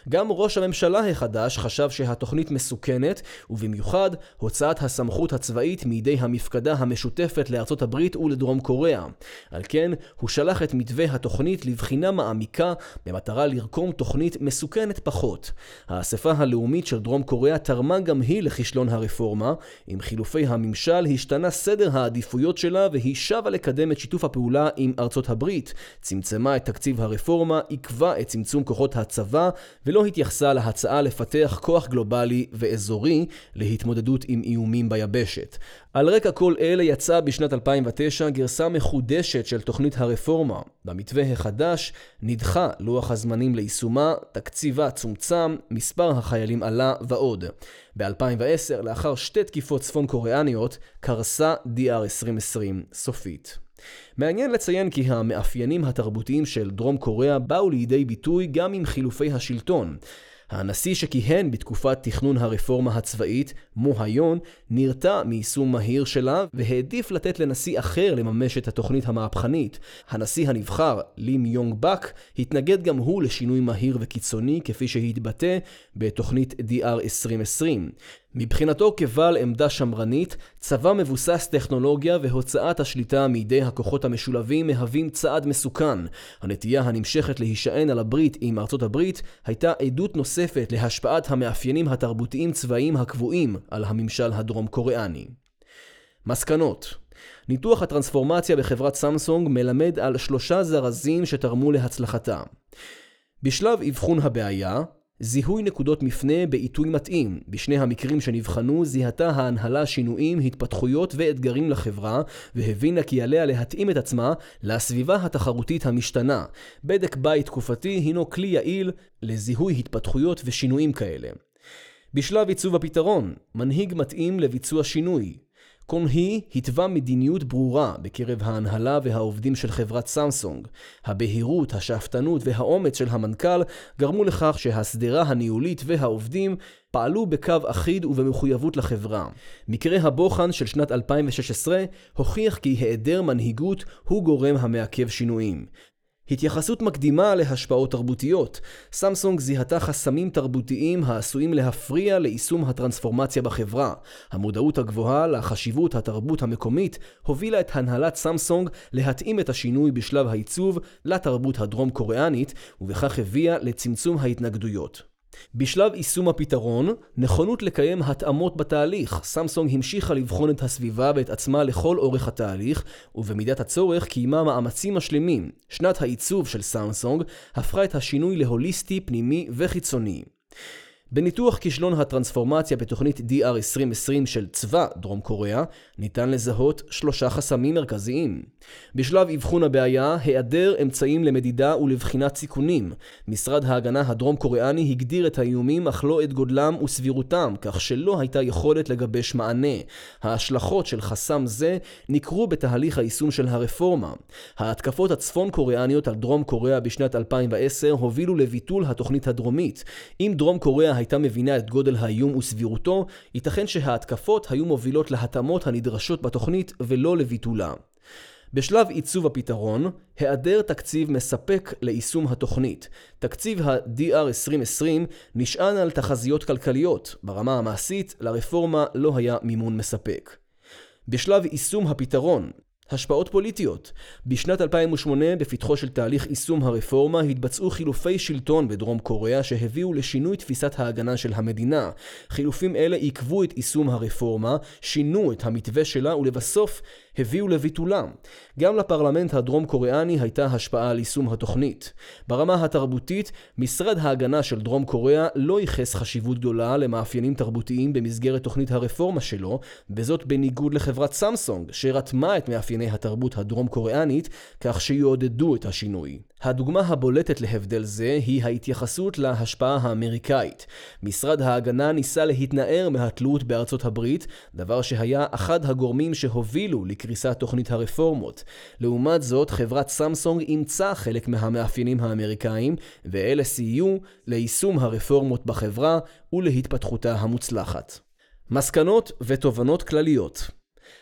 גם ראש הממשלה החדש חשב שהתוכנית מסוכנת, ובמיוחד הוצאת הסמכות הצבאית מידי המפקדה המשותפת לארצות הברית ולדרום קוריאה. על כן, הוא שלח את מתווה התוכנית לבחינה מעמיקה במטרה לרקום תוכנית מסוכנת פחות. האספה הלאומית של דרום קוריאה תרמה גם היא לכישלון הרפורמה. עם חילופי הממשל השתנה סדר העדיפויות שלה והיא שבה לקדם את שיתוף הפעולה עם ארצות הברית, צמצמה את תקציב הרפורמה, עיכבה את צמצום כוחות הצבא ולא התייחסה להצעה לפתח כוח גלובלי ואזורי להתמודדות עם איומים ביבשת. על רקע כל אלה יצאה בשנת 2009 גרסה מחודשת של תוכנית הרפורמה. במתווה החדש נדחה לוח הזמנים ליישומה, תקציבה צומצם, מספר החיילים עלה ועוד. ב-2010, לאחר שתי תקיפות צפון קוריאניות, קרסה DR 2020 סופית. מעניין לציין כי המאפיינים התרבותיים של דרום קוריאה באו לידי ביטוי גם עם חילופי השלטון. הנשיא שכיהן בתקופת תכנון הרפורמה הצבאית, מו היון, נרתע מיישום מהיר שלה והעדיף לתת לנשיא אחר לממש את התוכנית המהפכנית. הנשיא הנבחר, לים יונג באק, התנגד גם הוא לשינוי מהיר וקיצוני כפי שהתבטא בתוכנית DR 2020. מבחינתו כבעל עמדה שמרנית, צבא מבוסס טכנולוגיה והוצאת השליטה מידי הכוחות המשולבים מהווים צעד מסוכן. הנטייה הנמשכת להישען על הברית עם ארצות הברית הייתה עדות נוספת להשפעת המאפיינים התרבותיים צבאיים הקבועים על הממשל הדרום קוריאני. מסקנות ניתוח הטרנספורמציה בחברת סמסונג מלמד על שלושה זרזים שתרמו להצלחתה. בשלב אבחון הבעיה, זיהוי נקודות מפנה בעיתוי מתאים. בשני המקרים שנבחנו זיהתה ההנהלה שינויים, התפתחויות ואתגרים לחברה, והבינה כי עליה להתאים את עצמה לסביבה התחרותית המשתנה. בדק בית תקופתי הינו כלי יעיל לזיהוי התפתחויות ושינויים כאלה. בשלב עיצוב הפתרון, מנהיג מתאים לביצוע שינוי. קונהי התווה מדיניות ברורה בקרב ההנהלה והעובדים של חברת סמסונג. הבהירות, השאפתנות והאומץ של המנכ"ל גרמו לכך שהשדרה הניהולית והעובדים פעלו בקו אחיד ובמחויבות לחברה. מקרה הבוחן של שנת 2016 הוכיח כי היעדר מנהיגות הוא גורם המעכב שינויים. התייחסות מקדימה להשפעות תרבותיות. סמסונג זיהתה חסמים תרבותיים העשויים להפריע ליישום הטרנספורמציה בחברה. המודעות הגבוהה לחשיבות התרבות המקומית הובילה את הנהלת סמסונג להתאים את השינוי בשלב העיצוב לתרבות הדרום קוריאנית, ובכך הביאה לצמצום ההתנגדויות. בשלב יישום הפתרון, נכונות לקיים התאמות בתהליך. סמסונג המשיכה לבחון את הסביבה ואת עצמה לכל אורך התהליך, ובמידת הצורך קיימה מאמצים משלימים. שנת העיצוב של סמסונג הפכה את השינוי להוליסטי, פנימי וחיצוני. בניתוח כישלון הטרנספורמציה בתוכנית DR 2020 של צבא דרום קוריאה, ניתן לזהות שלושה חסמים מרכזיים. בשלב אבחון הבעיה, היעדר אמצעים למדידה ולבחינת סיכונים. משרד ההגנה הדרום קוריאני הגדיר את האיומים אך לא את גודלם וסבירותם, כך שלא הייתה יכולת לגבש מענה. ההשלכות של חסם זה ניכרו בתהליך היישום של הרפורמה. ההתקפות הצפון קוריאניות על דרום קוריאה בשנת 2010 הובילו לביטול התוכנית הדרומית. אם דרום קוריאה הייתה מבינה את גודל האיום וסבירותו, ייתכן שההתקפות היו מובילות להתאמות הנדרשות בתוכנית ולא לביטולה. בשלב עיצוב הפתרון, היעדר תקציב מספק ליישום התוכנית. תקציב ה-DR 2020 נשען על תחזיות כלכליות. ברמה המעשית, לרפורמה לא היה מימון מספק. בשלב יישום הפתרון, השפעות פוליטיות בשנת 2008, בפתחו של תהליך יישום הרפורמה, התבצעו חילופי שלטון בדרום קוריאה שהביאו לשינוי תפיסת ההגנה של המדינה. חילופים אלה עיכבו את יישום הרפורמה, שינו את המתווה שלה ולבסוף הביאו לביטולה. גם לפרלמנט הדרום קוריאני הייתה השפעה על יישום התוכנית. ברמה התרבותית, משרד ההגנה של דרום קוריאה לא ייחס חשיבות גדולה למאפיינים תרבותיים במסגרת תוכנית הרפורמה שלו, וזאת בניגוד לחברת סמסונג, שרתמה את מאפייני התרבות הדרום קוריאנית, כך שיעודדו את השינוי. הדוגמה הבולטת להבדל זה היא ההתייחסות להשפעה האמריקאית. משרד ההגנה ניסה להתנער מהתלות בארצות הברית, דבר שהיה אחד הגורמים שהובילו לקריסת תוכנית הרפורמות. לעומת זאת, חברת סמסונג אימצה חלק מהמאפיינים האמריקאים, ואלה סייעו ליישום הרפורמות בחברה ולהתפתחותה המוצלחת. מסקנות ותובנות כלליות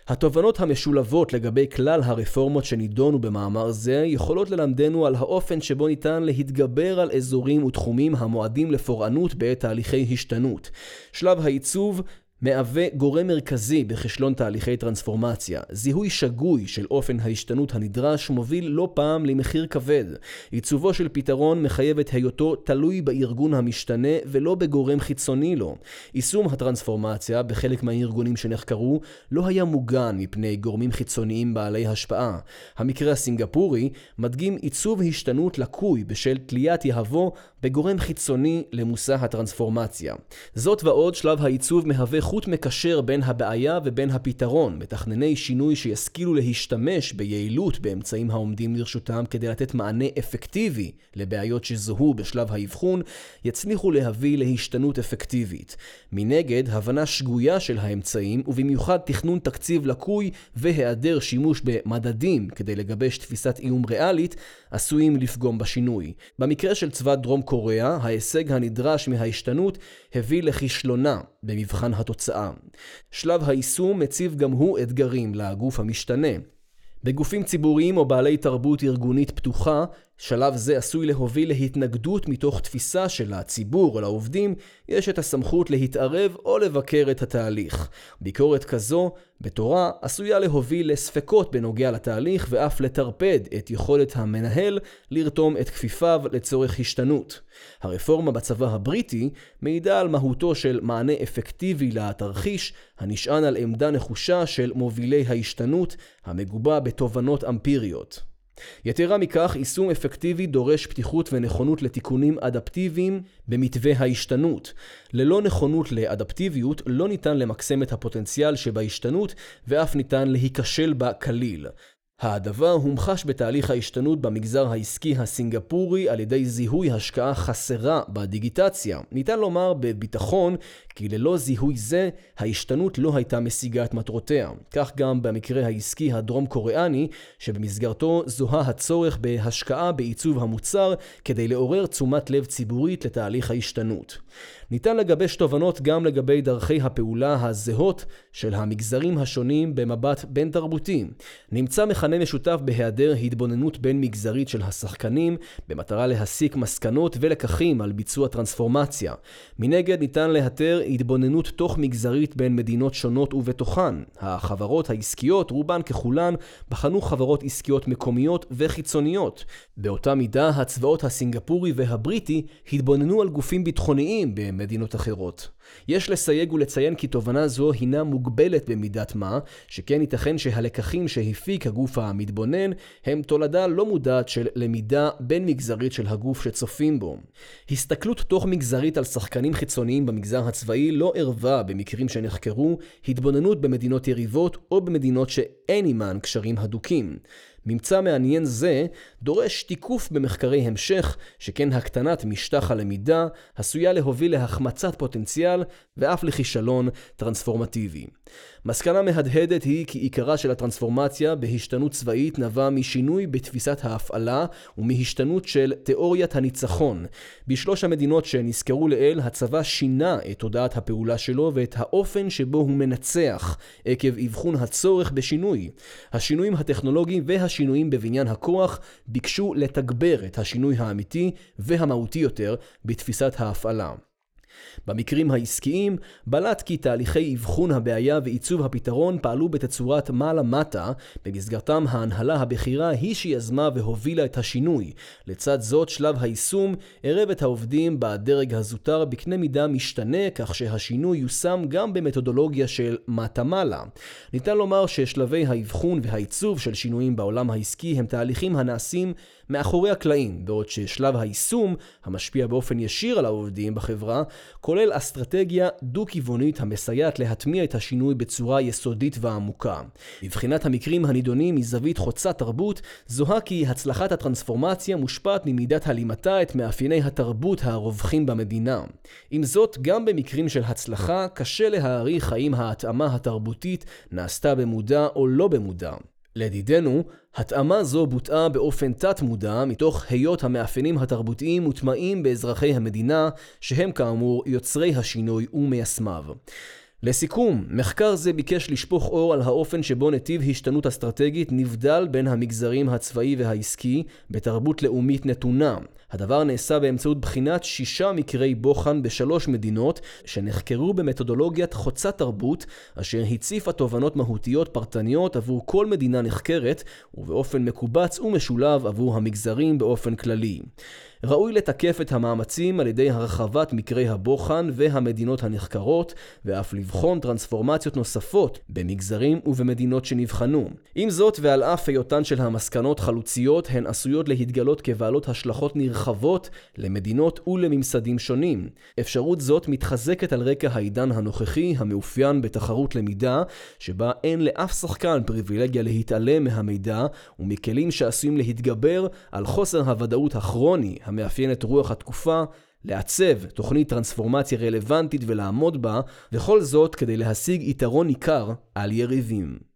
התובנות המשולבות לגבי כלל הרפורמות שנידונו במאמר זה יכולות ללמדנו על האופן שבו ניתן להתגבר על אזורים ותחומים המועדים לפורענות בעת תהליכי השתנות. שלב העיצוב מהווה גורם מרכזי בכישלון תהליכי טרנספורמציה. זיהוי שגוי של אופן ההשתנות הנדרש מוביל לא פעם למחיר כבד. עיצובו של פתרון מחייב את היותו תלוי בארגון המשתנה ולא בגורם חיצוני לו. יישום הטרנספורמציה בחלק מהארגונים שנחקרו לא היה מוגן מפני גורמים חיצוניים בעלי השפעה. המקרה הסינגפורי מדגים עיצוב השתנות לקוי בשל תליית יהבו בגורם חיצוני למושא הטרנספורמציה. זאת ועוד שלב העיצוב מהווה חוט מקשר בין הבעיה ובין הפתרון, מתכנני שינוי שישכילו להשתמש ביעילות באמצעים העומדים לרשותם כדי לתת מענה אפקטיבי לבעיות שזוהו בשלב האבחון, יצליחו להביא להשתנות אפקטיבית. מנגד, הבנה שגויה של האמצעים, ובמיוחד תכנון תקציב לקוי והיעדר שימוש במדדים כדי לגבש תפיסת איום ריאלית, עשויים לפגום בשינוי. במקרה של צבא דרום קוריאה, ההישג הנדרש מההשתנות הביא לכישלונה במבחן התוצאה. שלב היישום מציב גם הוא אתגרים לגוף המשתנה. בגופים ציבוריים או בעלי תרבות ארגונית פתוחה, שלב זה עשוי להוביל להתנגדות מתוך תפיסה של הציבור או לעובדים, יש את הסמכות להתערב או לבקר את התהליך. ביקורת כזו, בתורה, עשויה להוביל לספקות בנוגע לתהליך ואף לטרפד את יכולת המנהל לרתום את כפיפיו לצורך השתנות. הרפורמה בצבא הבריטי מעידה על מהותו של מענה אפקטיבי לתרחיש, הנשען על עמדה נחושה של מובילי ההשתנות, המגובה בתובנות אמפיריות. יתרה מכך, יישום אפקטיבי דורש פתיחות ונכונות לתיקונים אדפטיביים במתווה ההשתנות. ללא נכונות לאדפטיביות לא ניתן למקסם את הפוטנציאל שבהשתנות ואף ניתן להיכשל בה כליל. הדבר הומחש בתהליך ההשתנות במגזר העסקי הסינגפורי על ידי זיהוי השקעה חסרה בדיגיטציה. ניתן לומר בביטחון כי ללא זיהוי זה, ההשתנות לא הייתה משיגה את מטרותיה. כך גם במקרה העסקי הדרום קוריאני, שבמסגרתו זוהה הצורך בהשקעה בעיצוב המוצר כדי לעורר תשומת לב ציבורית לתהליך ההשתנות. ניתן לגבש תובנות גם לגבי דרכי הפעולה הזהות של המגזרים השונים במבט בין תרבותי. נמצא מכנה משותף בהיעדר התבוננות בין מגזרית של השחקנים, במטרה להסיק מסקנות ולקחים על ביצוע טרנספורמציה. מנגד ניתן להתר התבוננות תוך מגזרית בין מדינות שונות ובתוכן. החברות העסקיות, רובן ככולן, בחנו חברות עסקיות מקומיות וחיצוניות. באותה מידה, הצבאות הסינגפורי והבריטי התבוננו על גופים ביטחוניים במדינות אחרות. יש לסייג ולציין כי תובנה זו הינה מוגבלת במידת מה, שכן ייתכן שהלקחים שהפיק הגוף המתבונן הם תולדה לא מודעת של למידה בין מגזרית של הגוף שצופים בו. הסתכלות תוך מגזרית על שחקנים חיצוניים במגזר הצבאי לא ערבה במקרים שנחקרו התבוננות במדינות יריבות או במדינות שאין עימן קשרים הדוקים. ממצא מעניין זה דורש תיקוף במחקרי המשך, שכן הקטנת משטח הלמידה עשויה להוביל להחמצת פוטנציאל ואף לכישלון טרנספורמטיבי. מסקנה מהדהדת היא כי עיקרה של הטרנספורמציה בהשתנות צבאית נבע משינוי בתפיסת ההפעלה ומהשתנות של תיאוריית הניצחון. בשלוש המדינות שנזכרו לעיל, הצבא שינה את תודעת הפעולה שלו ואת האופן שבו הוא מנצח, עקב אבחון הצורך בשינוי. השינויים הטכנולוגיים והשינויים בבניין הכוח ביקשו לתגבר את השינוי האמיתי והמהותי יותר בתפיסת ההפעלה. במקרים העסקיים, בלט כי תהליכי אבחון הבעיה ועיצוב הפתרון פעלו בתצורת מעלה-מטה, במסגרתם ההנהלה הבכירה היא שיזמה והובילה את השינוי. לצד זאת, שלב היישום ערב את העובדים בדרג הזוטר בקנה מידה משתנה, כך שהשינוי יושם גם במתודולוגיה של מטה-מעלה. ניתן לומר ששלבי האבחון והעיצוב של שינויים בעולם העסקי הם תהליכים הנעשים מאחורי הקלעים, בעוד ששלב היישום, המשפיע באופן ישיר על העובדים בחברה, כולל אסטרטגיה דו-כיוונית המסייעת להטמיע את השינוי בצורה יסודית ועמוקה. מבחינת המקרים הנידונים מזווית חוצה תרבות, זוהה כי הצלחת הטרנספורמציה מושפעת ממידת הלימתה את מאפייני התרבות הרווחים במדינה. עם זאת, גם במקרים של הצלחה, קשה להעריך האם ההתאמה התרבותית נעשתה במודע או לא במודע. לדידנו, התאמה זו בוטאה באופן תת-מודע מתוך היות המאפיינים התרבותיים מוטמעים באזרחי המדינה, שהם כאמור יוצרי השינוי ומיישמיו. לסיכום, מחקר זה ביקש לשפוך אור על האופן שבו נתיב השתנות אסטרטגית נבדל בין המגזרים הצבאי והעסקי בתרבות לאומית נתונה. הדבר נעשה באמצעות בחינת שישה מקרי בוחן בשלוש מדינות שנחקרו במתודולוגיית חוצת תרבות, אשר הציפה תובנות מהותיות פרטניות עבור כל מדינה נחקרת, ובאופן מקובץ ומשולב עבור המגזרים באופן כללי. ראוי לתקף את המאמצים על ידי הרחבת מקרי הבוחן והמדינות הנחקרות, ואף לבחון טרנספורמציות נוספות במגזרים ובמדינות שנבחנו. עם זאת, ועל אף היותן של המסקנות חלוציות, הן עשויות להתגלות כבעלות השלכות נרחבות למדינות ולממסדים שונים. אפשרות זאת מתחזקת על רקע העידן הנוכחי, המאופיין בתחרות למידה, שבה אין לאף שחקן פריבילגיה להתעלם מהמידע, ומכלים שעשויים להתגבר על חוסר הוודאות הכרוני המאפיין את רוח התקופה, לעצב תוכנית טרנספורמציה רלוונטית ולעמוד בה, וכל זאת כדי להשיג יתרון ניכר על יריבים.